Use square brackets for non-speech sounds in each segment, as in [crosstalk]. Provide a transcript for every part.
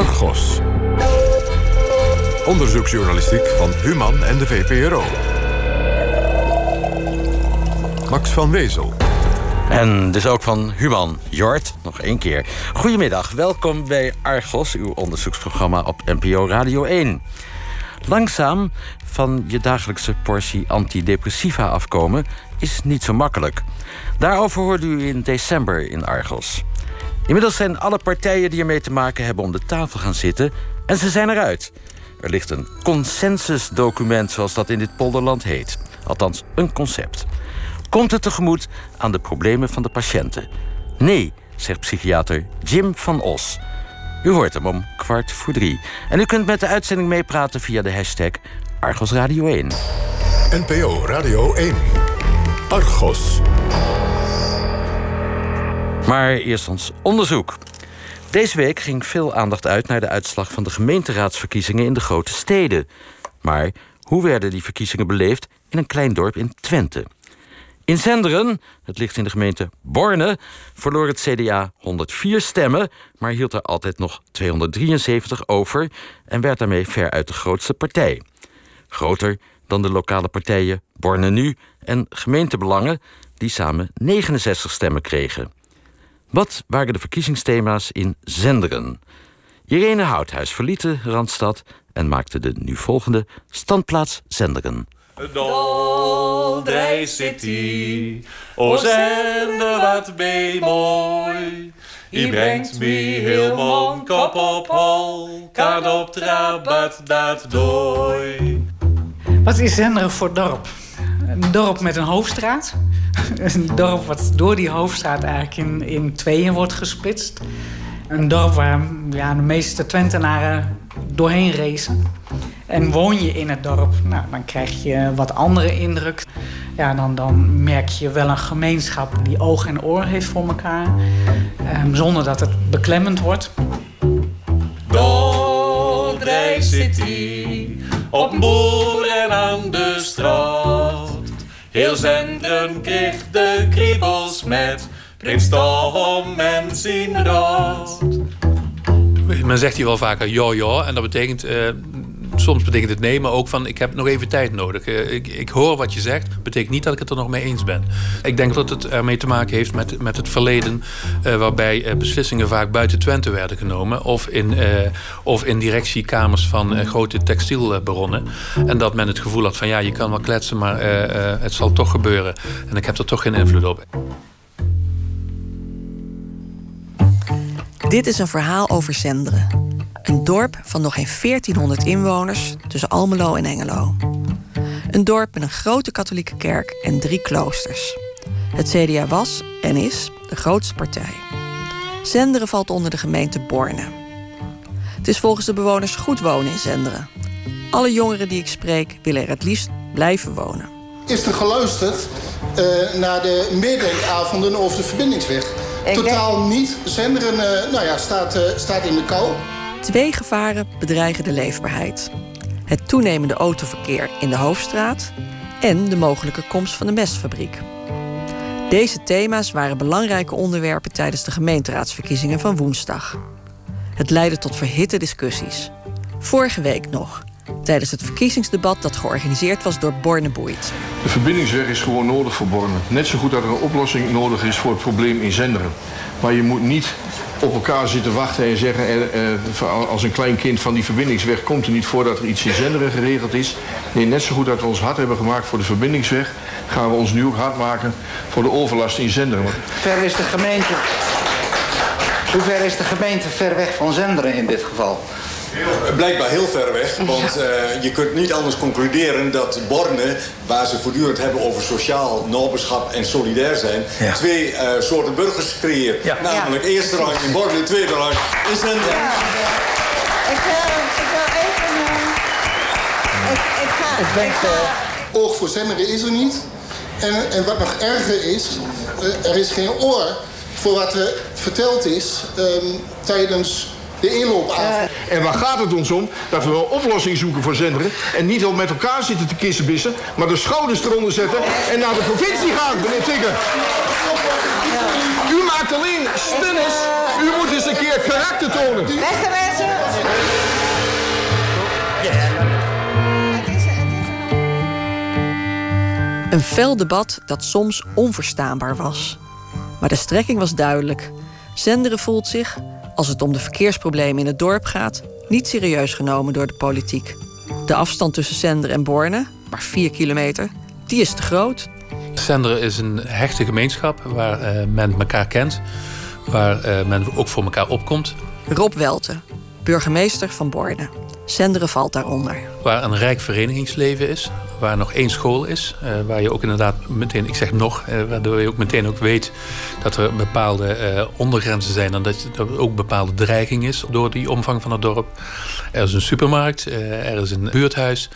Argos. Onderzoeksjournalistiek van Human en de VPRO. Max van Wezel. En dus ook van Human. Jort, nog één keer. Goedemiddag, welkom bij Argos, uw onderzoeksprogramma op NPO Radio 1. Langzaam van je dagelijkse portie antidepressiva afkomen is niet zo makkelijk. Daarover hoorde u in december in Argos. Inmiddels zijn alle partijen die ermee te maken hebben om de tafel gaan zitten en ze zijn eruit. Er ligt een consensusdocument, zoals dat in dit polderland heet. Althans, een concept. Komt het tegemoet aan de problemen van de patiënten? Nee, zegt psychiater Jim van Os. U hoort hem om kwart voor drie. En u kunt met de uitzending meepraten via de hashtag Argos Radio 1. NPO Radio 1. Argos. Maar eerst ons onderzoek. Deze week ging veel aandacht uit naar de uitslag van de gemeenteraadsverkiezingen in de grote steden. Maar hoe werden die verkiezingen beleefd in een klein dorp in Twente? In Zenderen, het ligt in de gemeente Borne, verloor het CDA 104 stemmen, maar hield er altijd nog 273 over en werd daarmee ver uit de grootste partij. Groter dan de lokale partijen Borne Nu en Gemeentebelangen, die samen 69 stemmen kregen. Wat waren de verkiezingsthema's in Zenderen? Irene Houthuis verliet de Randstad en maakte de nu volgende standplaats Zenderen. Doldrij City, o zender wat ben mooi. Je brengt me heel kop op hol, kan op trabat dat dooi. Wat is Zenderen voor dorp? Een dorp met een hoofdstraat. [laughs] Een dorp wat door die hoofdstraat eigenlijk in, in tweeën wordt gesplitst. Een dorp waar ja, de meeste Twentenaren doorheen racen. En woon je in het dorp, nou, dan krijg je wat andere indruk. Ja, dan, dan merk je wel een gemeenschap die oog en oor heeft voor elkaar. Um, zonder dat het beklemmend wordt. Dordrecht City, op boer en aan de straat. Heel Zenderen kreeg de kriebels met Prins en raad. Men zegt hier wel vaker ja. En dat betekent, uh, soms betekent het maar ook van ik heb nog even tijd nodig. Uh, ik, ik, hoor wat je zegt, betekent niet dat ik het er nog mee eens ben. Ik denk dat het ermee te maken heeft met, met het verleden, uh, waarbij beslissingen vaak buiten Twente werden genomen. Of in, of in directiekamers van grote textielbaronnen. En dat men het gevoel had van ja, je kan wel kletsen, maar het zal toch gebeuren. En ik heb er toch geen invloed op. Dit is een verhaal over Zenderen. Een dorp van nog geen 1400 inwoners tussen Almelo en Engelo. Een dorp met een grote katholieke kerk en drie kloosters. Het CDA was en is de grootste partij. Zenderen valt onder de gemeente Borne. Het is volgens de bewoners goed wonen in Zenderen. Alle jongeren die ik spreek willen er het liefst blijven wonen. Is er geluisterd uh, naar de meedenkavonden over de verbindingsweg? Totaal niet. Zenderen uh, nou ja, staat, uh, staat in de kou. Twee gevaren bedreigen de leefbaarheid. Het toenemende autoverkeer in de hoofdstraat en de mogelijke komst van de mestfabriek. Deze thema's waren belangrijke onderwerpen tijdens de gemeenteraadsverkiezingen van woensdag. Het leidde tot verhitte discussies. Vorige week nog, tijdens het verkiezingsdebat dat georganiseerd was door Borne Boeit. De verbindingsweg is gewoon nodig voor Borne. Net zo goed dat er een oplossing nodig is voor het probleem in Zenderen. Maar je moet niet op elkaar zitten wachten en zeggen... Eh, eh, als een klein kind van die verbindingsweg komt er niet voordat er iets in Zenderen geregeld is. Nee, net zo goed dat we ons hard hebben gemaakt voor de verbindingsweg... gaan we ons nu ook hard maken voor de overlast in Zenderen. Ver is de gemeente... Hoe ver is de gemeente ver weg van Zenderen in dit geval? Blijkbaar heel ver weg, want uh, je kunt niet anders concluderen dat Borne, waar ze voortdurend hebben over sociaal naberschap en solidair zijn, ja. twee uh, soorten burgers creëert. Ja. Namelijk ja. eerste rang in Borne, tweede rang in Zender. Ja. Ik, uh, ik wil even... ik, ik ga... Ik denk, Oog voor Zenderen is er niet. En, en wat nog erger is, er is geen oor voor wat er verteld is um, tijdens de inloopavond. En waar gaat het ons om? Dat we een oplossing zoeken voor Zenderen. En niet al met elkaar zitten te kissenbissen, maar de schouders eronder zetten en naar de provincie gaan, meneer Tikker. U maakt alleen stennis. U moet eens een keer keer karakter tonen. Beste mensen. Een fel debat dat soms onverstaanbaar was. Maar de strekking was duidelijk. Zenderen voelt zich, als het om de verkeersproblemen in het dorp gaat, niet serieus genomen door de politiek. De afstand tussen Zender en Borne, maar 4 kilometer, die is te groot. Zenderen is een hechte gemeenschap waar eh, men elkaar kent, waar eh, men ook voor elkaar opkomt. Rob Welte, burgemeester van Borne. Zenderen valt daaronder. Waar een rijk verenigingsleven is, waar nog één school is, eh, waar je ook inderdaad meteen, ik zeg nog, eh, waardoor je ook meteen ook weet dat er bepaalde eh, ondergrenzen zijn en dat er ook bepaalde dreiging is door die omvang van het dorp. Er is een supermarkt, er is een buurthuis.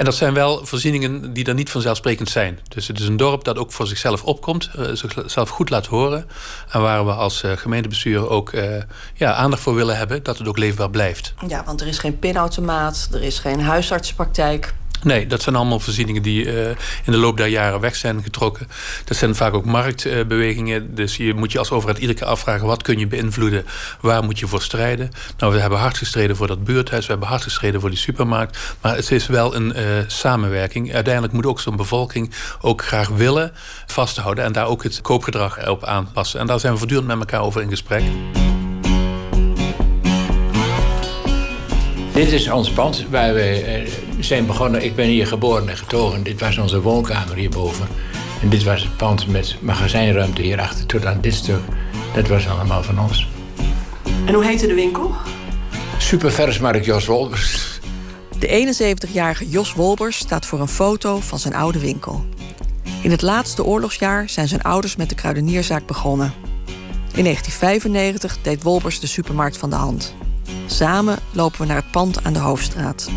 En dat zijn wel voorzieningen die er niet vanzelfsprekend zijn. Dus het is een dorp dat ook voor zichzelf opkomt, eh, zichzelf goed laat horen. En waar we als eh, gemeentebestuur ook eh, ja, aandacht voor willen hebben dat het ook leefbaar blijft. Ja, want er is geen pinautomaat, er is geen huisartsenpraktijk. Nee, dat zijn allemaal voorzieningen die eh, in de loop der jaren weg zijn getrokken. Dat zijn vaak ook marktbewegingen. dus je moet je als overheid iedere keer afvragen... wat kun je beïnvloeden, waar moet je voor strijden? Nou, we hebben hard gestreden voor dat buurthuis... we hebben hard gestreden voor die supermarkt. Maar het is wel een eh, samenwerking. Uiteindelijk moet ook zo'n bevolking ook graag willen vasthouden... en daar ook het koopgedrag op aanpassen. En daar zijn we voortdurend met elkaar over in gesprek. Dit is ons pand waar we eh, zijn begonnen. Ik ben hier geboren en getogen. Dit was onze woonkamer hierboven. En dit was het pand met magazijnruimte hierachter tot aan dit stuk. Dat was allemaal van ons. En hoe heette de winkel? Superversmarkt Jos Wolbers. De 71-jarige Jos Wolbers staat voor een foto van zijn oude winkel. In het laatste oorlogsjaar zijn zijn ouders met de kruidenierzaak begonnen. In 1995 deed Wolbers de supermarkt van de hand. Samen lopen we naar het pand aan de Hoofdstraat.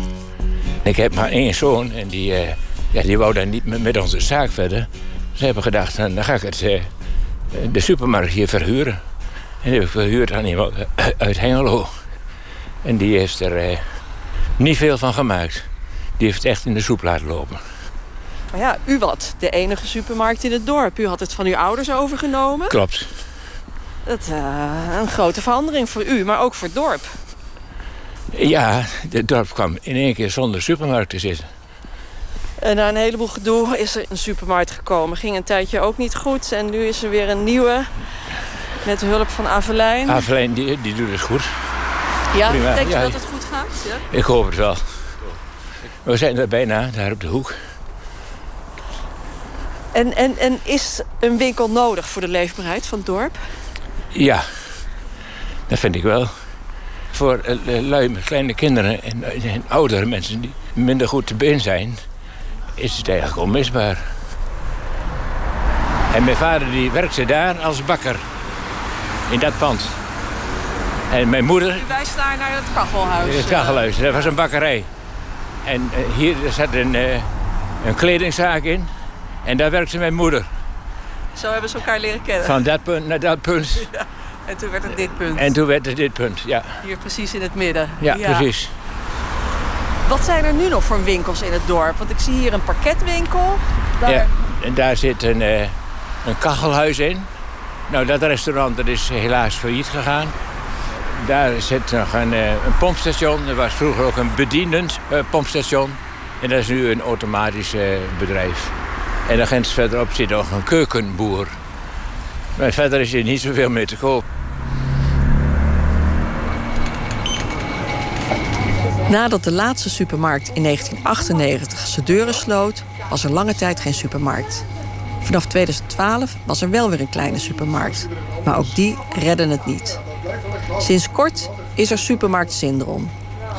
Ik heb maar één zoon en die, eh, ja, die wou dan niet met, onze zaak verder. Ze hebben gedacht, nou, dan ga ik het, eh, de supermarkt hier verhuren. En die heb ik verhuurd aan iemand eh, uit Hengelo. En die heeft er eh, niet veel van gemaakt. Die heeft het echt in de soep laten lopen. Maar ja, u was de enige supermarkt in het dorp. U had het van uw ouders overgenomen. Klopt. Dat is een grote verandering voor u, maar ook voor het dorp. Ja, het dorp kwam in één keer zonder supermarkt te zitten. En na een heleboel gedoe is er een supermarkt gekomen. Ging een tijdje ook niet goed. En nu is er weer een nieuwe. Met de hulp van Avelijn. Avelijn, die, die doet het goed. Ja, Prima. denk je Ja, dat het goed gaat? Ja? Ik hoop het wel. We zijn er bijna, daar op de hoek. En, en, en is een winkel nodig voor de leefbaarheid van het dorp? Ja, dat vind ik wel. Voor eh, lui met kleine kinderen en, en oudere mensen die minder goed te been zijn... is het eigenlijk onmisbaar. En mijn vader die werkte daar als bakker. In dat pand. En mijn moeder U wijst daar naar het kachelhuis. Het kachelhuis, dat was een bakkerij. En eh, hier zat een, eh, een kledingzaak in. En daar werkte mijn moeder. Zo hebben ze elkaar leren kennen. Van dat punt naar dat punt. [laughs] Ja, En toen werd het dit punt. En toen werd het dit punt, ja. Hier precies in het midden. Ja, precies. Wat zijn er nu nog voor winkels in het dorp? Want ik zie hier een parketwinkel. Daar... Ja, en daar zit een, eh, een kachelhuis in. Nou, dat restaurant dat is helaas failliet gegaan. Daar zit nog een, eh, een pompstation. Er was vroeger ook een bedienend eh, pompstation. En dat is nu een automatisch bedrijf. En dan ginds verderop zit nog een keukenboer. Maar verder is hier niet zoveel meer te koop. Nadat de laatste supermarkt in 1998 zijn deuren sloot, was er lange tijd geen supermarkt. Vanaf 2012 was er wel weer een kleine supermarkt. Maar ook die redden het niet. Sinds kort is er supermarkt Sindron.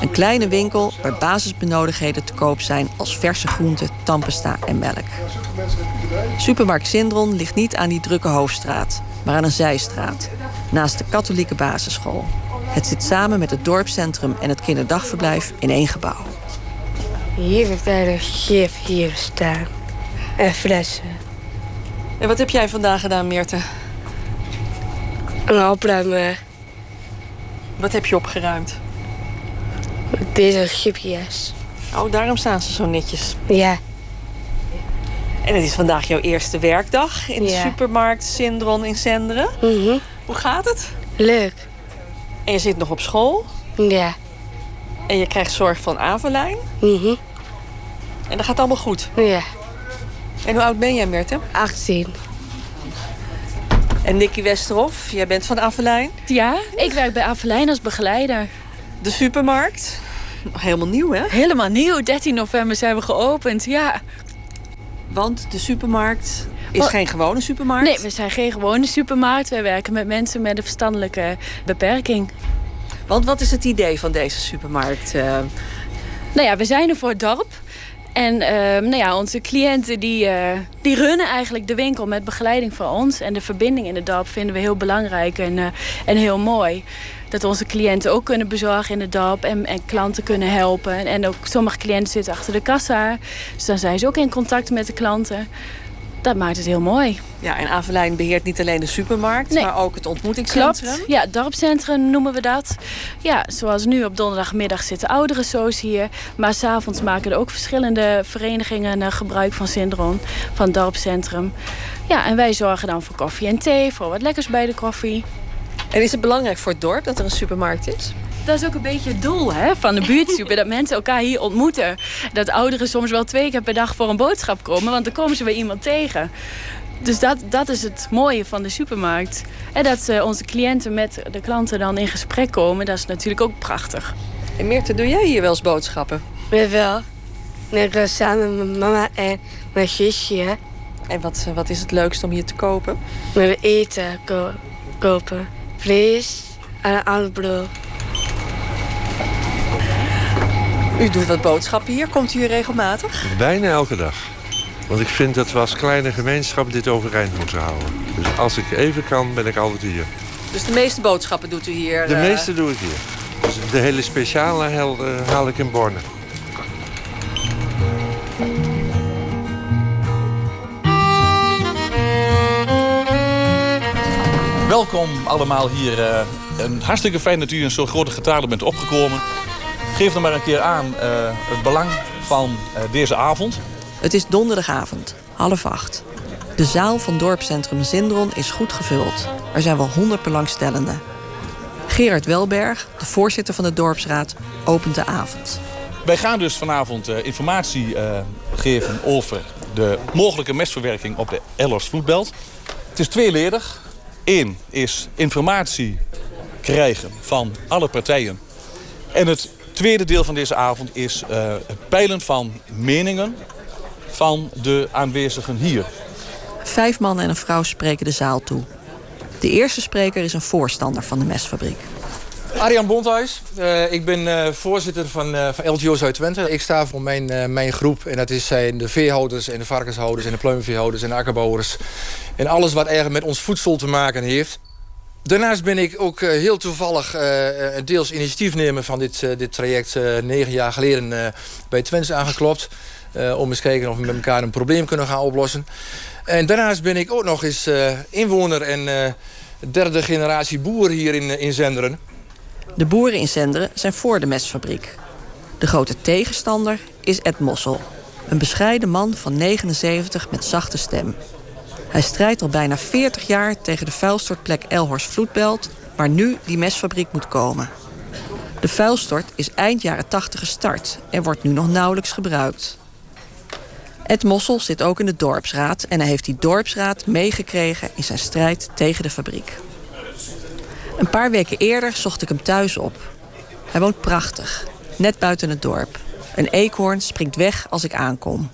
Een kleine winkel waar basisbenodigdheden te koop zijn als verse groenten, tandpasta en melk. Supermarkt Sindron ligt niet aan die drukke hoofdstraat, maar aan een zijstraat, naast de katholieke basisschool. Het zit samen met het dorpscentrum en het kinderdagverblijf in één gebouw. Hier heeft hij de gif hier staan. En flessen. En wat heb jij vandaag gedaan, Meerte? Een opruimen. Wat heb je opgeruimd? Deze gipjes. Oh, daarom staan ze zo netjes. Ja. En het is vandaag jouw eerste werkdag in de Ja. supermarkt Sindron in Zenderen. Hoe gaat het? Leuk. En je zit nog op school. Ja. En je krijgt zorg van Avelijn. Mhm. En dat gaat allemaal goed. Ja. En hoe oud ben jij, Merte? 18. En Nicky Westerhof, jij bent van Avelijn. Ja, ik werk bij Avelijn als begeleider. De supermarkt. Nog helemaal nieuw, hè? Helemaal nieuw. 13 november zijn we geopend, ja. Want de supermarkt is geen gewone supermarkt. Nee, we zijn geen gewone supermarkt. Wij werken met mensen met een verstandelijke beperking. Want wat is het idee van deze supermarkt? eh? Nou ja, we zijn er voor het dorp. En ehm, nou ja, onze cliënten die, eh, die runnen eigenlijk de winkel met begeleiding van ons. En de verbinding in het dorp vinden we heel belangrijk en, eh, en heel mooi. Dat onze cliënten ook kunnen bezorgen in het dorp en, en klanten kunnen helpen. En, ook sommige cliënten zitten achter de kassa. Dus dan zijn ze ook in contact met de klanten. Dat maakt het heel mooi. Ja, en Avelijn beheert niet alleen de supermarkt, Nee. maar ook het ontmoetingscentrum. Klopt. Ja, het dorpscentrum noemen we dat. Ja, zoals nu op donderdagmiddag zitten oudere soos hier. Maar s'avonds maken er ook verschillende verenigingen eh, gebruik van Syndron, van het dorpscentrum. Ja, en wij zorgen dan voor koffie en thee, voor wat lekkers bij de koffie. En is het belangrijk voor het dorp dat er een supermarkt is? Dat is ook een beetje het doel hè, van de buurtsoepen. dat mensen elkaar hier ontmoeten. Dat ouderen soms wel twee keer per dag voor een boodschap komen. Want dan komen ze bij iemand tegen. Dus dat, dat is het mooie van de supermarkt. En dat eh, onze cliënten met de klanten dan in gesprek komen. Dat is natuurlijk ook prachtig. En Meerte, doe jij hier wel eens boodschappen? Ja, wel. Ik ga samen met mijn mama en mijn zusje En wat, eh, wat is het leukst om hier te kopen? met eten ko- kopen. Vlees en ander brood. U doet wat boodschappen hier. Komt u hier regelmatig? Bijna elke dag. Want ik vind dat we als kleine gemeenschap dit overeind moeten houden. Dus als ik even kan, ben ik altijd hier. Dus de meeste boodschappen doet u hier? De eh, meeste doe ik hier. Dus de hele speciale haal, eh, haal ik in Borne. Welkom allemaal hier. eh, een hartstikke fijn dat u in zo'n grote getale bent opgekomen. Geef dan maar een keer aan eh, het belang van eh, deze avond. Het is donderdagavond, half acht. De zaal van dorpscentrum Zindron is goed gevuld. Er zijn wel honderd belangstellenden. Gerard Welberg, de voorzitter van de dorpsraad, opent de avond. Wij gaan dus vanavond eh, informatie eh, geven over de mogelijke mestverwerking op de Ellers Vloedbelt. Het is tweeledig. Eén is informatie krijgen van alle partijen. En het tweede deel van deze avond is eh, het peilen van meningen van de aanwezigen hier. Vijf mannen en een vrouw spreken de zaal toe. De eerste spreker is een voorstander van de mestfabriek. Arjan Bonthuis. Eh, ik ben eh, voorzitter van, eh, van Zuid-Twente. Ik sta voor mijn, mijn groep. En dat is, zijn de veehouders en de varkenshouders en de pluimveehouders en de akkerbouwers. En alles wat eigenlijk met ons voedsel te maken heeft. Daarnaast ben ik ook heel toevallig deels initiatiefnemer van dit, dit traject. negen jaar geleden bij Twents aangeklopt. om eens kijken of we met elkaar een probleem kunnen gaan oplossen. En daarnaast ben ik ook nog eens inwoner en derde generatie boer hier in, in Zenderen. De boeren in Zenderen zijn voor de mestfabriek. De grote tegenstander is Ed Mossel. Een bescheiden man van 79 met zachte stem. Hij strijdt al bijna 40 jaar tegen de vuilstortplek Elhorst Vloedbelt... waar nu die mestfabriek moet komen. De vuilstort is eind jaren 80 gestart en wordt nu nog nauwelijks gebruikt. Ed Mossel zit ook in de dorpsraad... en hij heeft die dorpsraad meegekregen in zijn strijd tegen de fabriek. Een paar weken eerder zocht ik hem thuis op. Hij woont prachtig, net buiten het dorp. Een eekhoorn springt weg als ik aankom.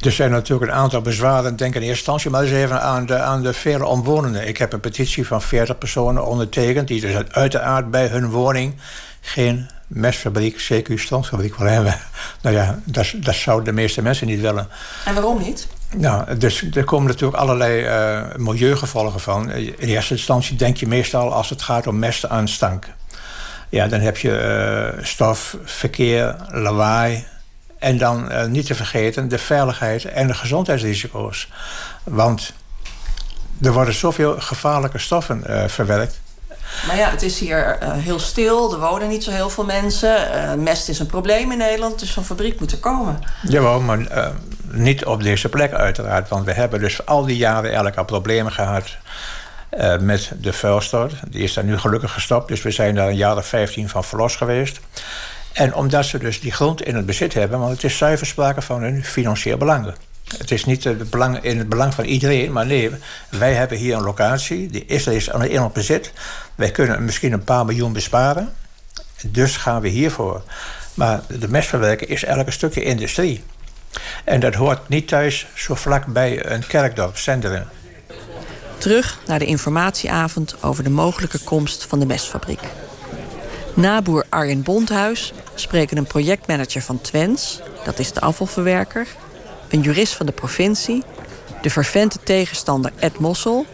Er zijn natuurlijk een aantal bezwaren, denk in eerste instantie, maar eens even aan de, aan de vele omwonenden. Ik heb een petitie van 40 personen ondertekend, die dus uiteraard bij hun woning geen mestfabriek, CQ standfabriek willen [laughs] hebben. Nou ja, dat, dat zouden de meeste mensen niet willen. En waarom niet? Nou, dus er komen natuurlijk allerlei eh, milieugevolgen van. In eerste instantie denk je meestal als het gaat om mest aan stank. Ja, dan heb je eh, stof, verkeer, lawaai. En dan eh, niet te vergeten de veiligheid en de gezondheidsrisico's. Want er worden zoveel gevaarlijke stoffen eh, verwerkt. Maar ja, het is hier eh, heel stil, er wonen niet zo heel veel mensen. Eh, mest is een probleem in Nederland, dus zo'n fabriek moet er komen. Jawel, maar eh, niet op deze plek uiteraard. Want we hebben dus al die jaren eigenlijk al problemen gehad. uh, met de vuilstort. Die is daar nu gelukkig gestopt, dus we zijn daar een jaar of 15 van verlost geweest. En omdat ze dus die grond in het bezit hebben, want het is zuiver sprake van hun financieel belangen. Het is niet het belang, in het belang van iedereen, maar nee, wij hebben hier een locatie, die is er in op bezit. Wij kunnen misschien een paar miljoen besparen, dus gaan we hiervoor. Maar de mestverwerking is elke stukje industrie. En dat hoort niet thuis zo vlak bij een kerkdorp, Senderen. Terug naar de informatieavond over de mogelijke komst van de mestfabriek. Naboer Arjen Bondhuis spreken een projectmanager van Twens, dat is de afvalverwerker, een jurist van de provincie, de vervente tegenstander Ed Mossel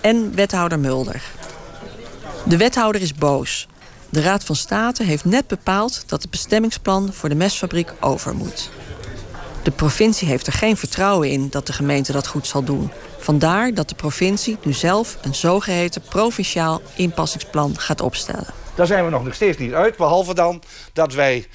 en wethouder Mulder. De wethouder is boos. De Raad van State heeft net bepaald dat het bestemmingsplan voor de mestfabriek over moet. De provincie heeft er geen vertrouwen in dat de gemeente dat goed zal doen. Vandaar dat de provincie nu zelf een zogeheten provinciaal inpassingsplan gaat opstellen. Daar zijn we nog steeds niet uit, behalve dan dat wij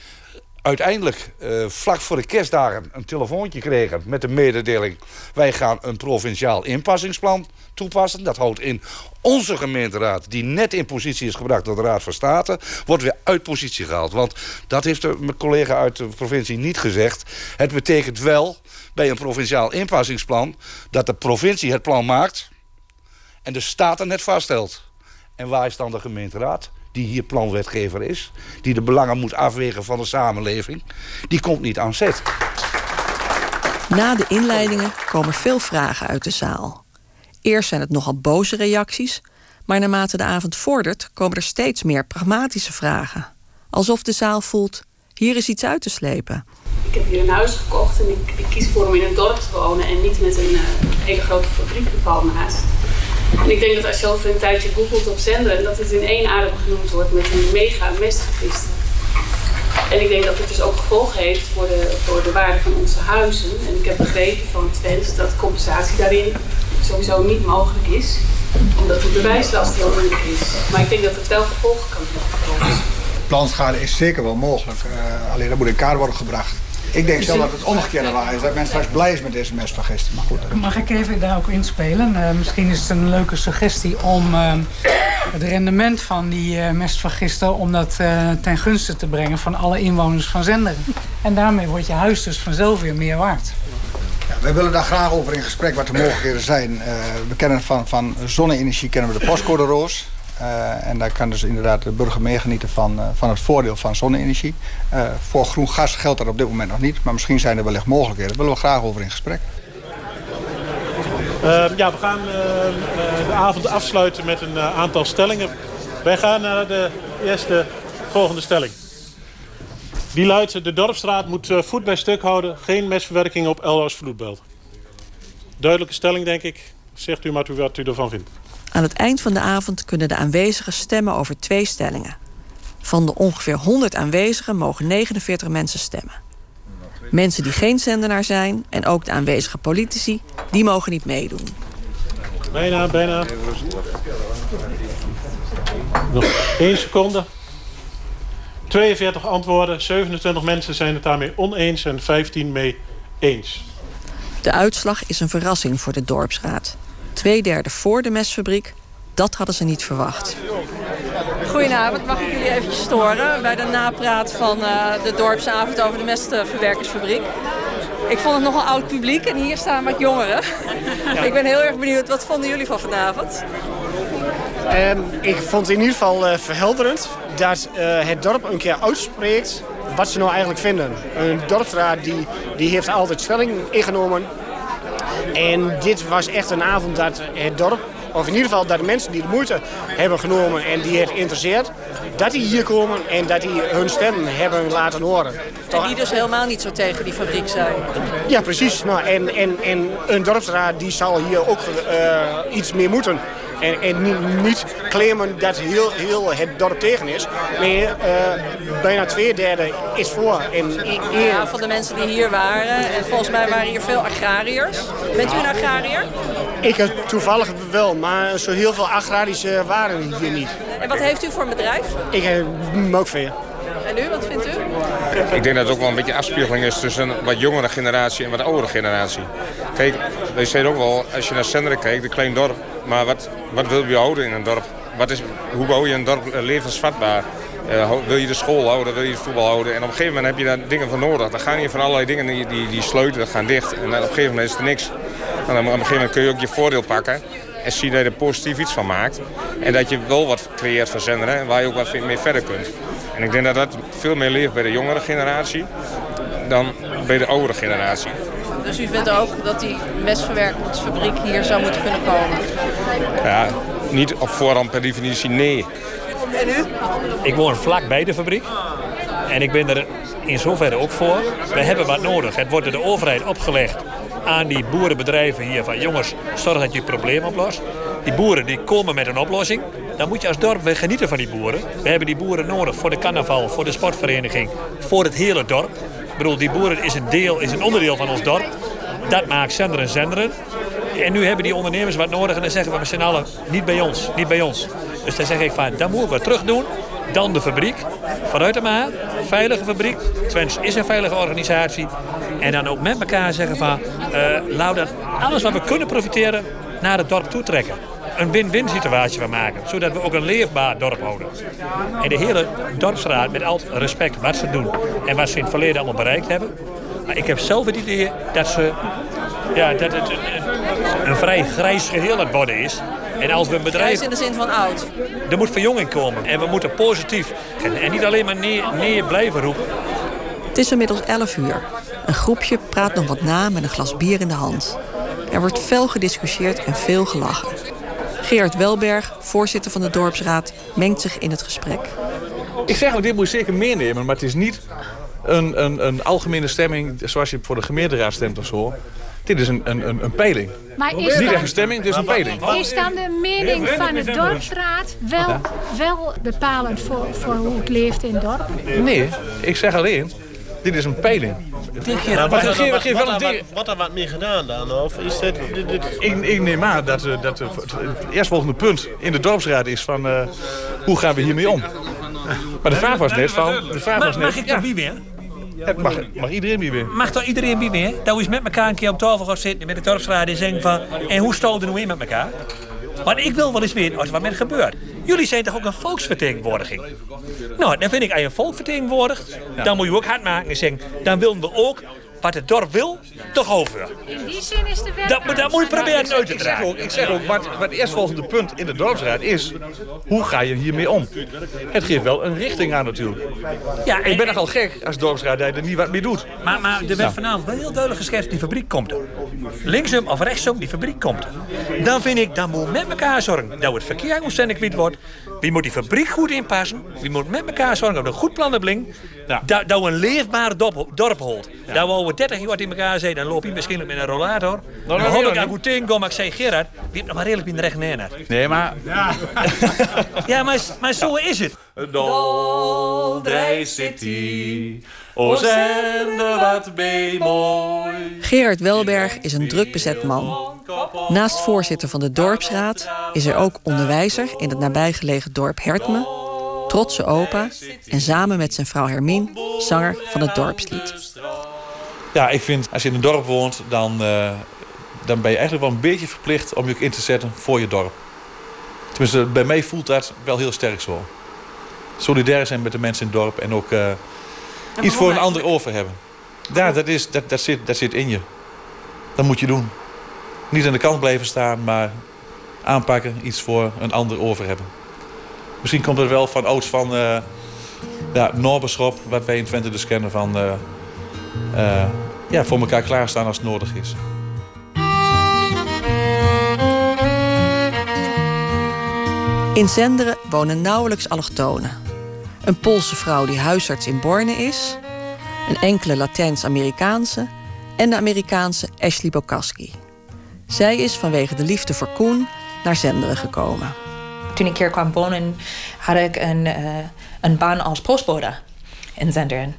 uiteindelijk uh, vlak voor de kerstdagen een telefoontje kregen met de mededeling... wij gaan een provinciaal inpassingsplan toepassen. Dat houdt in onze gemeenteraad, die net in positie is gebracht door de Raad van State... wordt weer uit positie gehaald. Want dat heeft mijn collega uit de provincie niet gezegd. Het betekent wel bij een provinciaal inpassingsplan... dat de provincie het plan maakt en de Staten het vaststelt. En waar is dan de gemeenteraad? Die hier planwetgever is... die de belangen moet afwegen van de samenleving... die komt niet aan zet. Na de inleidingen komen veel vragen uit de zaal. Eerst zijn het nogal boze reacties... maar naarmate de avond vordert komen er steeds meer pragmatische vragen. Alsof de zaal voelt, hier is iets uit te slepen. Ik heb hier een huis gekocht en ik, ik kies voor om in een dorp te wonen... en niet met een uh, hele grote fabriek pal naast. En ik denk dat als je over een tijdje googelt op zender, dat het in één adem genoemd wordt met een mega mestvergisten. En ik denk dat het dus ook gevolgen heeft voor de, voor de waarde van onze huizen. En ik heb begrepen van Twents dat compensatie daarin sowieso niet mogelijk is. Omdat de bewijslast heel moeilijk is. Maar ik denk dat het wel gevolgen kan hebben voor. Planschade is zeker wel mogelijk. Uh, alleen dat moet in kaart worden gebracht. Ik denk zelf dat het omgekeerde waar is. Dat men straks blij is met deze mestvergisting. Maar goed. Mag ik even daar ook inspelen? Uh, misschien is het een leuke suggestie om uh, het rendement van die uh, mestvergister... om dat ten gunste te brengen van alle inwoners van Zenderen. En daarmee wordt je huis dus vanzelf weer meer waard. Ja, wij willen daar graag over in gesprek wat de mogelijkheden zijn. we kennen van, van zonne-energie kennen we de postcode roos. Uh, en daar kan dus inderdaad de burger mee genieten van, uh, van het voordeel van zonne-energie. Uh, voor groen gas geldt dat op dit moment nog niet. Maar misschien zijn er wellicht mogelijkheden. Daar willen we graag over in gesprek. ja, we gaan de avond afsluiten met een aantal stellingen. Wij gaan naar de eerste volgende stelling. Die luidt, de Dorpstraat moet voet bij stuk houden. Geen mesverwerking op Elro's vloedbelt. Duidelijke stelling, denk ik. Zegt u maar wat u ervan vindt. Aan het eind van de avond kunnen de aanwezigen stemmen over twee stellingen. Van de ongeveer 100 aanwezigen mogen 49 mensen stemmen. Mensen die geen zendenaar zijn en ook de aanwezige politici, die mogen niet meedoen. Bijna, bijna. Nog één seconde. 42 antwoorden, 27 mensen zijn het daarmee oneens en 15 mee eens. De uitslag is een verrassing voor de dorpsraad twee derde voor de mesfabriek. Dat hadden ze niet verwacht. Goedenavond, mag ik jullie eventjes storen bij de napraat van uh, de dorpsavond over de mestverwerkersfabriek. Ik vond het nogal oud publiek en hier staan wat jongeren. ik ben heel erg benieuwd, wat vonden jullie van vanavond? Um, ik vond het in ieder geval uh, verhelderend dat uh, het dorp een keer uitspreekt wat ze nou eigenlijk vinden. Een dorpsraad die, die heeft altijd stelling ingenomen en dit was echt een avond dat het dorp, of in ieder geval dat de mensen die de moeite hebben genomen en die het interesseert, dat die hier komen en dat die hun stem hebben laten horen. En die dus helemaal niet zo tegen die fabriek zijn. Ja, precies. Nou, en, en, en een dorpsraad die zal hier ook uh, iets meer moeten. En, en niet claimen dat heel, heel het dorp tegen is. Nee, uh, bijna twee derde is voor. En ja, van de mensen die hier waren. En volgens mij waren hier veel agrariërs. Bent u een agrariër? Ik toevallig wel, maar zo heel veel agrarische waren hier niet. En wat heeft u voor een bedrijf? Ik heb melkvee. En wat vindt u? Ik denk dat het ook wel een beetje afspiegeling is tussen een wat jongere generatie en wat oudere generatie. Kijk, je ziet ook wel, als je naar Senderen kijkt, een klein dorp. Maar wat, wat wil je houden in een dorp? Wat is, hoe bouw je een dorp levensvatbaar? Uh, wil je de school houden, wil je het voetbal houden? En op een gegeven moment heb je daar dingen voor nodig. Dan gaan hier van allerlei dingen die, die, die gaan dicht. En op een gegeven moment is er niks. En op een gegeven moment kun je ook je voordeel pakken. En zien dat je er positief iets van maakt. En dat je wel wat creëert voor zenderen. Waar je ook wat meer verder kunt. En ik denk dat dat veel meer leeft bij de jongere generatie. Dan bij de oudere generatie. Dus u vindt ook dat die mesverwerkingsfabriek hier zou moeten kunnen komen? Ja, niet op voorhand per definitie nee. En u? Ik woon vlak bij de fabriek. En ik ben er in zoverre ook voor. We hebben wat nodig. Het wordt door de overheid opgelegd aan die boerenbedrijven hier van... jongens, zorg dat je het probleem oplost. Die boeren die komen met een oplossing. Dan moet je als dorp weer genieten van die boeren. We hebben die boeren nodig voor de carnaval, voor de sportvereniging... voor het hele dorp. Ik bedoel, die boeren is een, deel, is een onderdeel van ons dorp. Dat maakt zenderen zenderen. En nu hebben die ondernemers wat nodig en dan zeggen we met z'n allen... niet bij ons, niet bij ons. Dus dan zeg ik van, dan moeten we terug doen. Dan de fabriek, vanuit de maat, veilige fabriek. Twens is een veilige organisatie. En dan ook met elkaar zeggen van, uh, we alles wat we kunnen profiteren naar het dorp toe trekken. Een win-win situatie van maken, zodat we ook een leefbaar dorp houden. En de hele dorpsraad, met al respect wat ze doen en wat ze in het verleden allemaal bereikt hebben. Maar ik heb zelf het idee dat, ze, ja, dat het een, een vrij grijs geheel aan het worden is. En als we een bedrijf... Grijs in de zin van oud. Er moet verjonging komen. En we moeten positief. En, niet alleen maar neer, neer blijven roepen. Het is inmiddels 11 uur. Een groepje praat nog wat na met een glas bier in de hand. Er wordt fel gediscussieerd en veel gelachen. Gerard Welberg, voorzitter van de dorpsraad, mengt zich in het gesprek. Ik zeg ook, dit moet je zeker meenemen, maar het is niet een, een, een algemene stemming zoals je voor de gemeenteraad stemt of zo. Dit is een, een, een, een peiling. Maar is niet echt een stemming, het is een peiling. Is dan de mening van de dorpsraad wel, wel bepalend voor, voor hoe het leeft in het dorp? Nee, ik zeg alleen, dit is een peiling. Wat, wat, wat, wat, wat er wat meer gedaan dan? Of is dit, dit, dit... Ik, ik, neem aan dat, uh, dat uh, het eerstvolgende punt in de dorpsraad is van uh, hoe gaan we hiermee om? Maar de vraag was net van... De vraag was net, mag ik wie weer? Het mag, mag iedereen wie weer. Mag toch iedereen wie weer? Dat we eens met elkaar een keer op tafel gaan zitten met de dorpsraad en zeggen van... En hoe staan we er nu in met elkaar? Want ik wil wel eens weten wat er gebeurt. Jullie zijn toch ook een volksvertegenwoordiging? Nou, dan vind ik, als je een volk vertegenwoordigt... dan moet je ook hard maken en zeggen... dan willen we ook wat het dorp wil, toch over. In die zin is de wet... Dat, dat moet je proberen uit te dragen. Ik zeg ook, wat, wat het eerstvolgende punt in de dorpsraad is... hoe ga je hiermee om? Het geeft wel een richting aan natuurlijk. Ja, ik ben nogal gek als dorpsraad dat je er niet wat mee doet. Maar, maar er werd vanavond wel heel duidelijk geschetst... die fabriek komt er. Linksom of rechtsom, die fabriek komt er. Dan vind ik, dan moet met elkaar zorgen... dat het verkeer ontzettend kwijt wordt. Wie moet die fabriek goed inpassen? Wie moet met elkaar zorgen dat een goed plan blinkt. Ja. Dat, dat we een leefbaar dorp, dorp holt. Ja. Dat we over 30 jaar in elkaar zijn, dan loop je misschien met een rollator. Nou, dan hoor ik aan goed kom, maar ik zeg Gerard, die hebt nog maar redelijk in de recht neer. Nee, maar... Ja, [laughs] ja maar, maar zo is het. Doldrij City, o zender wat ben mooi. Gerard Welberg is een druk bezet man. Naast voorzitter van de dorpsraad is er ook onderwijzer in het nabijgelegen dorp Hertme, trotse opa en samen met zijn vrouw Hermine zanger van het dorpslied. Ja, ik vind als je in een dorp woont, dan, uh, dan ben je eigenlijk wel een beetje verplicht om je ook in te zetten voor je dorp. Tenminste, bij mij voelt dat wel heel sterk zo. Solidair zijn met de mensen in het dorp en ook uh, iets voor een ander over hebben. Ja, dat, is, dat, dat, zit, dat zit in je. Dat moet je doen. Niet aan de kant blijven staan, maar aanpakken, iets voor een ander over hebben. Misschien komt het wel van ouds van uh, ja, Norberschop, wat wij in Twente dus kennen van uh, uh, ja, voor elkaar klaarstaan als het nodig is. In Zenderen wonen nauwelijks allochtonen. Een Poolse vrouw die huisarts in Borne is, een enkele Latijns-Amerikaanse en de Amerikaanse Ashley Bokaski. Zij is vanwege de liefde voor Koen naar Zenderen gekomen. Toen ik hier kwam wonen, had ik een, uh, een baan als postbode in Zenderen.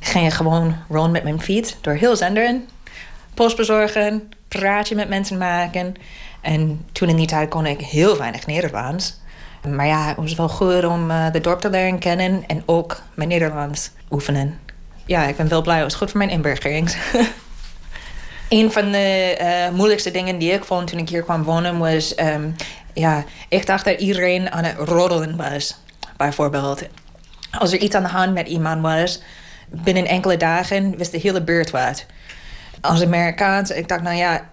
Ik ging gewoon rond met mijn fiets door heel Zenderen. Post bezorgen, praatje met mensen maken. En toen in die tijd kon ik heel weinig Nederlands. Maar ja, het was wel goed om uh, de dorp te leren kennen en ook mijn Nederlands oefenen. Ja, ik ben wel blij. Het was goed voor mijn inburgering. [laughs] een van de uh, moeilijkste dingen die ik vond toen ik hier kwam wonen was... Um, ja, ik dacht dat iedereen aan het roddelen was, bijvoorbeeld. Als er iets aan de hand met iemand was, binnen enkele dagen wist de hele buurt wat. Als Amerikaans, ik dacht, nou ja,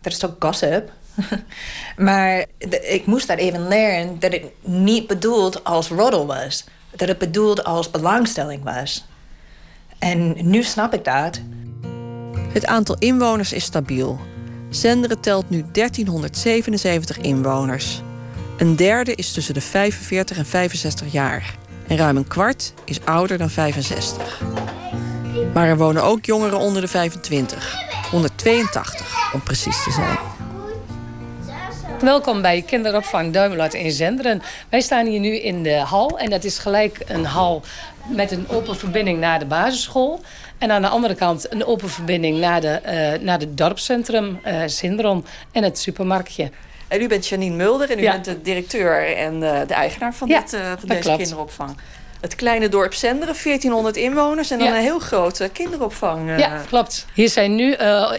dat is toch gossip? [laughs] maar ik moest dat even leren dat het niet bedoeld als roddel was. Dat het bedoeld als belangstelling was. En nu snap ik dat. Het aantal inwoners is stabiel. Zenderen telt nu 1377 inwoners. Een derde is tussen de 45 en 65 jaar. En ruim een kwart is ouder dan 65. Maar er wonen ook jongeren onder de 25. 182 om precies te zijn. Welkom bij kinderopvang Duimelot in Zenderen. Wij staan hier nu in de hal en dat is gelijk een hal met een open verbinding naar de basisschool. En aan de andere kant een open verbinding naar, de, uh, naar het dorpscentrum uh, Zindron en het supermarktje. En u bent Janine Mulder en u bent de directeur en uh, de eigenaar van, ja, dit, van deze klopt. kinderopvang. Het kleine dorp Zenderen, 1400 inwoners en dan een heel grote kinderopvang. Ja, klopt. Hier zijn nu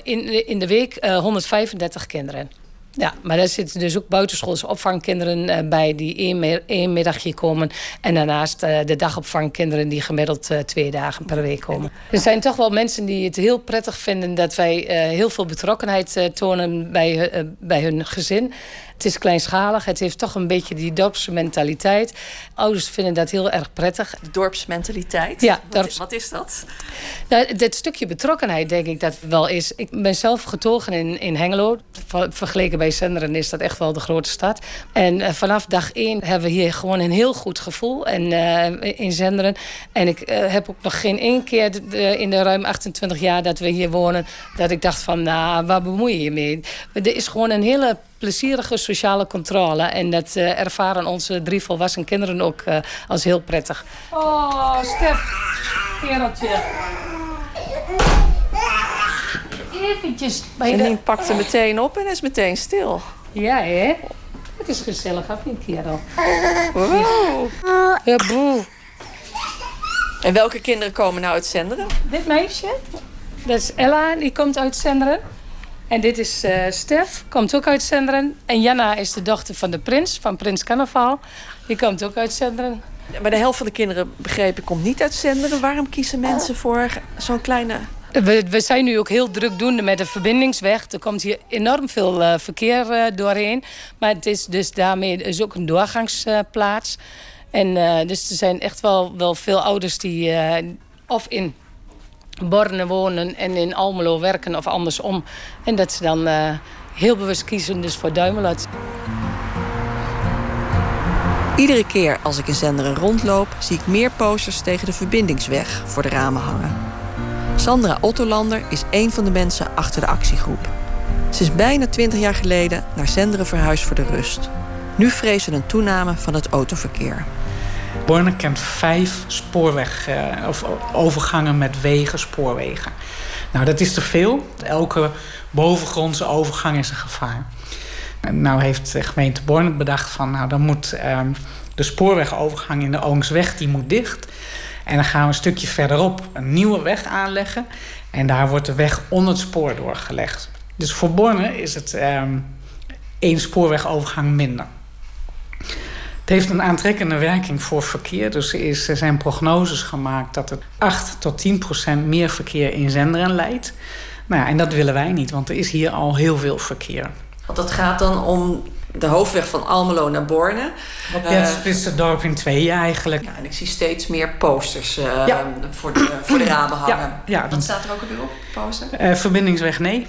in, in de week 135 kinderen. Ja, maar daar zitten dus ook buitenschoolse opvangkinderen uh, bij die één, middagje komen. En daarnaast uh, de dagopvangkinderen die gemiddeld uh, twee dagen per week komen. Er zijn toch wel mensen die het heel prettig vinden dat wij heel veel betrokkenheid tonen bij, bij hun gezin. Het is kleinschalig. Het heeft toch een beetje die dorpsmentaliteit. Ouders vinden dat heel erg prettig. Dorpsmentaliteit? Ja. Dorps... Wat, is dat? Nou, dit stukje betrokkenheid denk ik dat wel is. Ik ben zelf getogen in, in Hengelo. Vergeleken bij Zenderen is dat echt wel de grote stad. En uh, vanaf dag één hebben we hier gewoon een heel goed gevoel en, uh, in Zenderen. En ik uh, heb ook nog geen één keer de, de, in de ruim 28 jaar dat we hier wonen... dat ik dacht van, nou, waar bemoei je je mee? Er is gewoon een hele plezierige sociale controle. En dat uh, ervaren onze drie volwassen kinderen ook uh, als heel prettig. Oh, Stef, kereltje. Eventjes. Janine de... pakt hem meteen op en is meteen stil. Ja, hè? Het is gezellig, af niet, kerel? Wow. Ja, boe. En welke kinderen komen nou uit Zenderen? Dit meisje, dat is Ella, die komt uit Zenderen. En dit is uh, Stef, komt ook uit Zenderen. En Janna is de dochter van de prins, van Prins Carnaval. Die komt ook uit Zenderen. Ja, maar de helft van de kinderen, begrepen, komt niet uit Zenderen. Waarom kiezen mensen voor zo'n kleine... We, we, zijn nu ook heel drukdoende met de verbindingsweg. Er komt hier enorm veel uh, verkeer uh, doorheen. Maar het is dus daarmee is ook een doorgangsplaats. en dus er zijn echt wel, wel veel ouders die of in Borne wonen en in Almelo werken of andersom. En dat ze dan uh, heel bewust kiezen dus voor Duimelot. Iedere keer als ik in Zenderen rondloop... zie ik meer posters tegen de verbindingsweg voor de ramen hangen. Sandra Ottolander is een van de mensen achter de actiegroep. Ze is bijna 20 jaar geleden naar Zenderen verhuisd voor de rust. Nu vrezen een toename van het autoverkeer. Borne kent vijf spoorweg, uh, of overgangen met wegen, spoorwegen. Nou, dat is te veel. Elke bovengrondse overgang is een gevaar. Nou heeft de gemeente Borne bedacht van... nou, dan moet uh, de spoorwegovergang in de Oomsweg, die moet dicht. En dan gaan we een stukje verderop een nieuwe weg aanleggen. En daar wordt de weg onder het spoor doorgelegd. Dus voor Borne is het uh, één spoorwegovergang minder. Het heeft een aantrekkende werking voor verkeer. Dus er, is, er zijn prognoses gemaakt dat het 8 tot 10 procent meer verkeer in Zenderen leidt. Nou ja, en dat willen wij niet, want er is hier al heel veel verkeer. Want dat gaat dan om de hoofdweg van Almelo naar Borne. Ja, splitst het dorp in tweeën eigenlijk. Ja, en ik zie steeds meer posters uh, ja. voor, de, voor de [clears throat] ramen hangen. Ja, ja. Wat staat er ook alweer op, poster? Uh, verbindingsweg nee.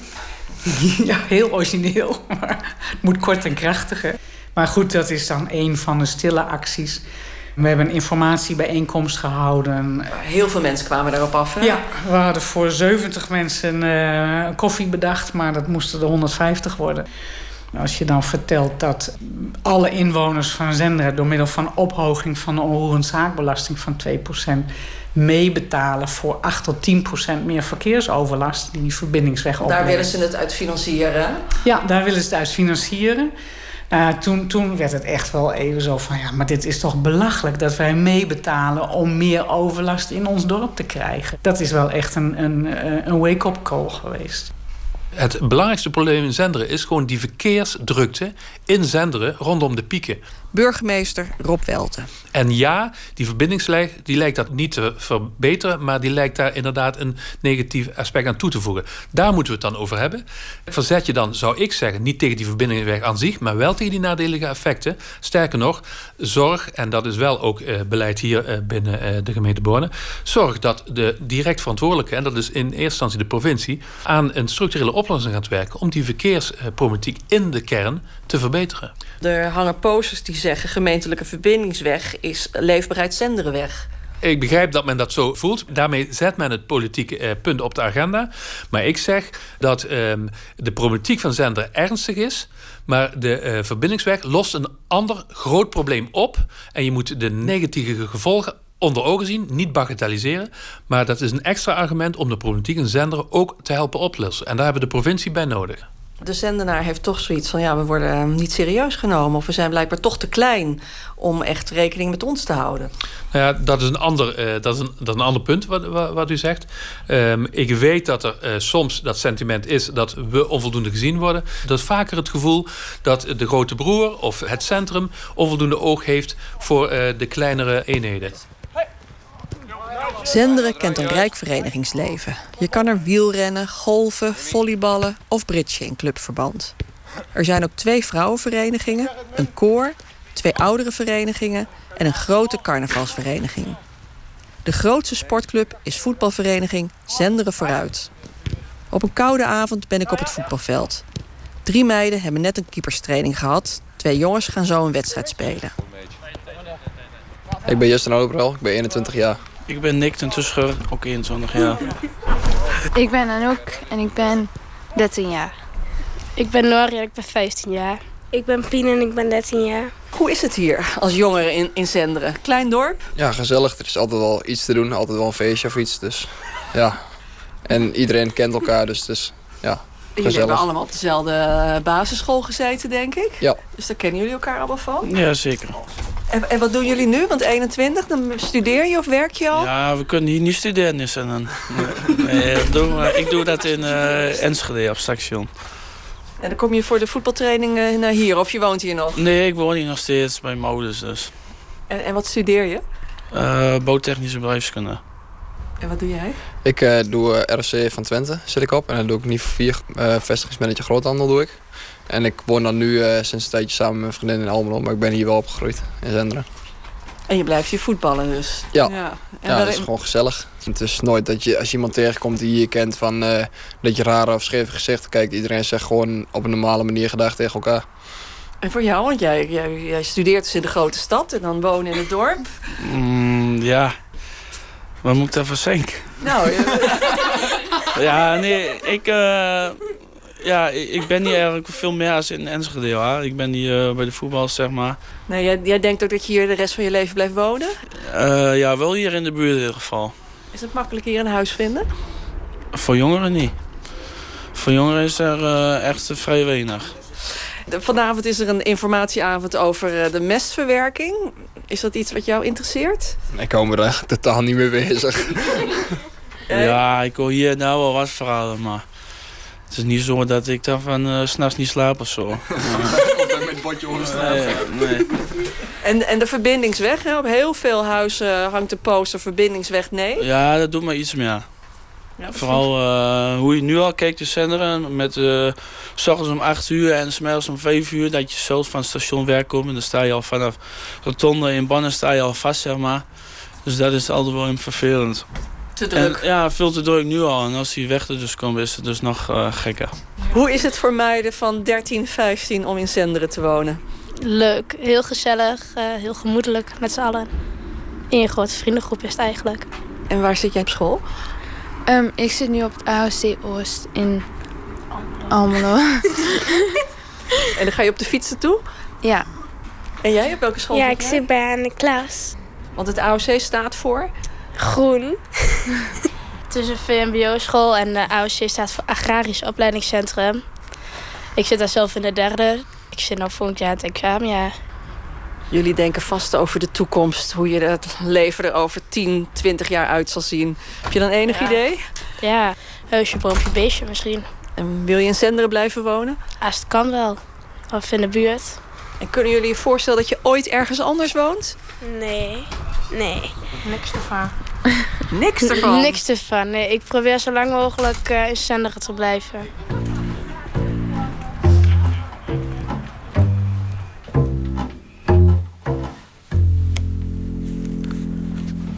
[laughs] ja, heel origineel, [laughs] maar het moet kort en krachtig. Maar goed, dat is dan een van de stille acties. We hebben een informatiebijeenkomst gehouden. Heel veel mensen kwamen daarop af. Hè? Ja, we hadden voor 70 mensen uh, koffie bedacht, maar dat moesten er 150 worden. Als je dan vertelt dat alle inwoners van Zenderen... door middel van ophoging van de onroerend zaakbelasting van 2% meebetalen voor 8 tot 10% meer verkeersoverlast die die verbindingsweg Daar willen ze het uit financieren? Ja, daar willen ze het uit financieren. Uh, toen, werd het echt wel even zo van... ja, maar dit is toch belachelijk dat wij meebetalen... om meer overlast in ons dorp te krijgen. Dat is wel echt een, een, een wake-up call geweest. Het belangrijkste probleem in Zenderen is gewoon die verkeersdrukte in Zenderen rondom de pieken. Burgemeester Rob Welten. En ja, die verbindingslijn die lijkt dat niet te verbeteren, maar die lijkt daar inderdaad een negatief aspect aan toe te voegen. Daar moeten we het dan over hebben. Verzet je dan, zou ik zeggen, niet tegen die verbindingsweg aan zich, maar wel tegen die nadelige effecten. Sterker nog, zorg, en dat is wel ook eh, beleid hier eh, binnen eh, de gemeente Borne, zorg dat de direct verantwoordelijke, en dat is in eerste instantie de provincie, aan een structurele oplossing gaat werken om die verkeersproblematiek in de kern te verbeteren. Er hangen posters die zeggen gemeentelijke verbindingsweg is leefbaarheid Zenderenweg. Ik begrijp dat men dat zo voelt. Daarmee zet men het politieke eh, punt op de agenda. Maar ik zeg dat ehm, de problematiek van Zender ernstig is. Maar de eh, verbindingsweg lost een ander groot probleem op. En je moet de negatieve gevolgen onder ogen zien, niet bagatelliseren. Maar dat is een extra argument om de problematiek in Zender ook te helpen oplossen. En daar hebben we de provincie bij nodig de zendenaar heeft toch zoiets van... ja, we worden ehm, niet serieus genomen... of we zijn blijkbaar toch te klein om echt rekening met ons te houden. Nou ja, dat is een ander, uh, dat is een, dat is een ander punt wat, wat, u zegt. Um, ik weet dat er uh, soms dat sentiment is dat we onvoldoende gezien worden. Dat is vaker het gevoel dat de grote broer of het centrum... onvoldoende oog heeft voor uh, de kleinere eenheden. Zenderen kent een rijk verenigingsleven. Je kan er wielrennen, golven, volleyballen of bridgen in clubverband. Er zijn ook twee vrouwenverenigingen, een koor, twee oudere verenigingen en een grote carnavalsvereniging. De grootste sportclub is voetbalvereniging Zenderen Vooruit. Op een koude avond ben ik op het voetbalveld. Drie meiden hebben net een keeperstraining gehad. Twee jongens gaan zo een wedstrijd spelen. Ik ben Justin Odebrel, ik ben 21 jaar. Ik ben Nick ten Tuscher, ook 21 jaar. [laughs] ik ben Anouk en ik ben 13 jaar. Ik ben Lori en ik ben 15 jaar. Ik ben Pien en ik ben 13 jaar. Hoe is het hier als jongere in, in Zenderen? Klein dorp? Ja, gezellig. Er is altijd wel iets te doen. Altijd wel een feestje of iets. Dus ja. En iedereen kent elkaar, dus, dus ja. Jullie hebben allemaal op dezelfde eh, basisschool gezeten, denk ik. Ja. Dus daar kennen jullie elkaar allemaal van? Ja, zeker. En, en wat doen jullie nu? Want 21, dan studeer je of werk je al? Ja, we kunnen hier niet studeren in Zennen. Nee, ik doe dat in uh, Enschede op station. En dan kom je voor de voetbaltraining uh, naar hier of je woont hier nog? Nee, ik woon hier nog steeds bij mijn ouders dus. En, en wat studeer je? Uh, bouwtechnische bedrijfskunde. En wat doe jij? Ik uh, doe RFC van Twente, zit ik op. En dan doe ik niet 4 uh, vestigingsmanager groothandel doe ik. En ik woon dan nu uh, sinds een tijdje samen met mijn vriendin in Almelo. Maar ik ben hier wel opgegroeid in Zenderen. En je blijft hier voetballen dus? Ja, ja. En ja dat is gewoon gezellig. Het is nooit dat je, als je iemand tegenkomt die je kent van uh, dat je rare of scheve gezichten kijkt. Iedereen zegt gewoon op een normale manier gedag tegen elkaar. En voor jou, want jij, jij, jij studeert dus in de grote stad en dan wonen in het dorp. Mm, ja, wat moet ik daarvoor zeggen? Nou, [laughs] ja, nee, ik, uh, ja, ik ben niet eigenlijk veel meer als in Enschede. Hoor. Ik ben hier uh, bij de voetbal, zeg maar. Nee, jij, jij, denkt ook dat je hier de rest van je leven blijft wonen? Uh, ja, wel hier in de buurt in ieder geval. Is het makkelijk hier een huis vinden? Voor jongeren niet. Voor jongeren is er echt vrij weinig. Vanavond is er een informatieavond over de mestverwerking. Is dat iets wat jou interesseert? Ik kom er echt totaal niet mee bezig. [laughs] ja, ik hoor hier nou wel wat verhalen, maar... Het is niet zo dat ik dan van uh, s'nachts niet slaap of zo. [laughs] Altijd met bordje onder nee, nee. En, en de verbindingsweg, hè? op heel veel huizen hangt de poster verbindingsweg nee. Ja, dat doet me iets meer. Ja, Vooral uh, hoe je nu al kijkt de zenderen met uh, s ochtends om 8 uur en smiddags om 5 uur dat je zelfs van het station werk komt. En dan sta je al vanaf rotonde in Bannen sta je al vast, zeg maar. Dus dat is altijd wel vervelend. Te druk. En, ja, veel te druk nu al. En als die weg er dus komt, is het dus nog uh, gekker. Hoe is het voor meiden van 13, 15 om in Zenderen te wonen? Leuk, heel gezellig, uh, heel gemoedelijk met z'n allen. In een grote vriendengroep is het eigenlijk. En waar zit jij op school? Um, ik zit nu op het AOC Oost in Almelo. [laughs] en dan ga je op de fietsen toe? Ja. En jij op welke school? Ja, ik zit bij aan de klas. Want het AOC staat voor? Groen. [laughs] Tussen VMBO-school en de AOC staat voor Agrarisch Opleidingscentrum. Ik zit daar zelf in de derde. Ik zit nog volgend jaar het examen, ja. Jullie denken vast over de toekomst. Hoe je het leven er over 10, 20 jaar uit zal zien. Heb je dan enig Ja. idee? Ja, huisje, boompje, beestje misschien. En wil je in Zenderen blijven wonen? Als het kan wel. Of in de buurt. En kunnen jullie je voorstellen dat je ooit ergens anders woont? Nee. Nee. Niks ervan. Niks ervan? Niks ervan. Nee, ik probeer zo lang mogelijk eh, in Zenderen te blijven.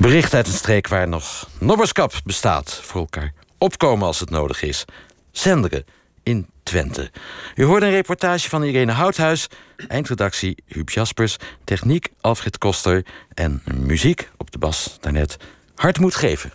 Bericht uit een streek waar nog nobberskap bestaat voor elkaar. Opkomen als het nodig is. Zenderen in Twente. U hoorde een reportage van Irene Houthuis. Eindredactie Huub Jaspers. Techniek Alfred Koster. En muziek op de bas daarnet. Hart moet geven.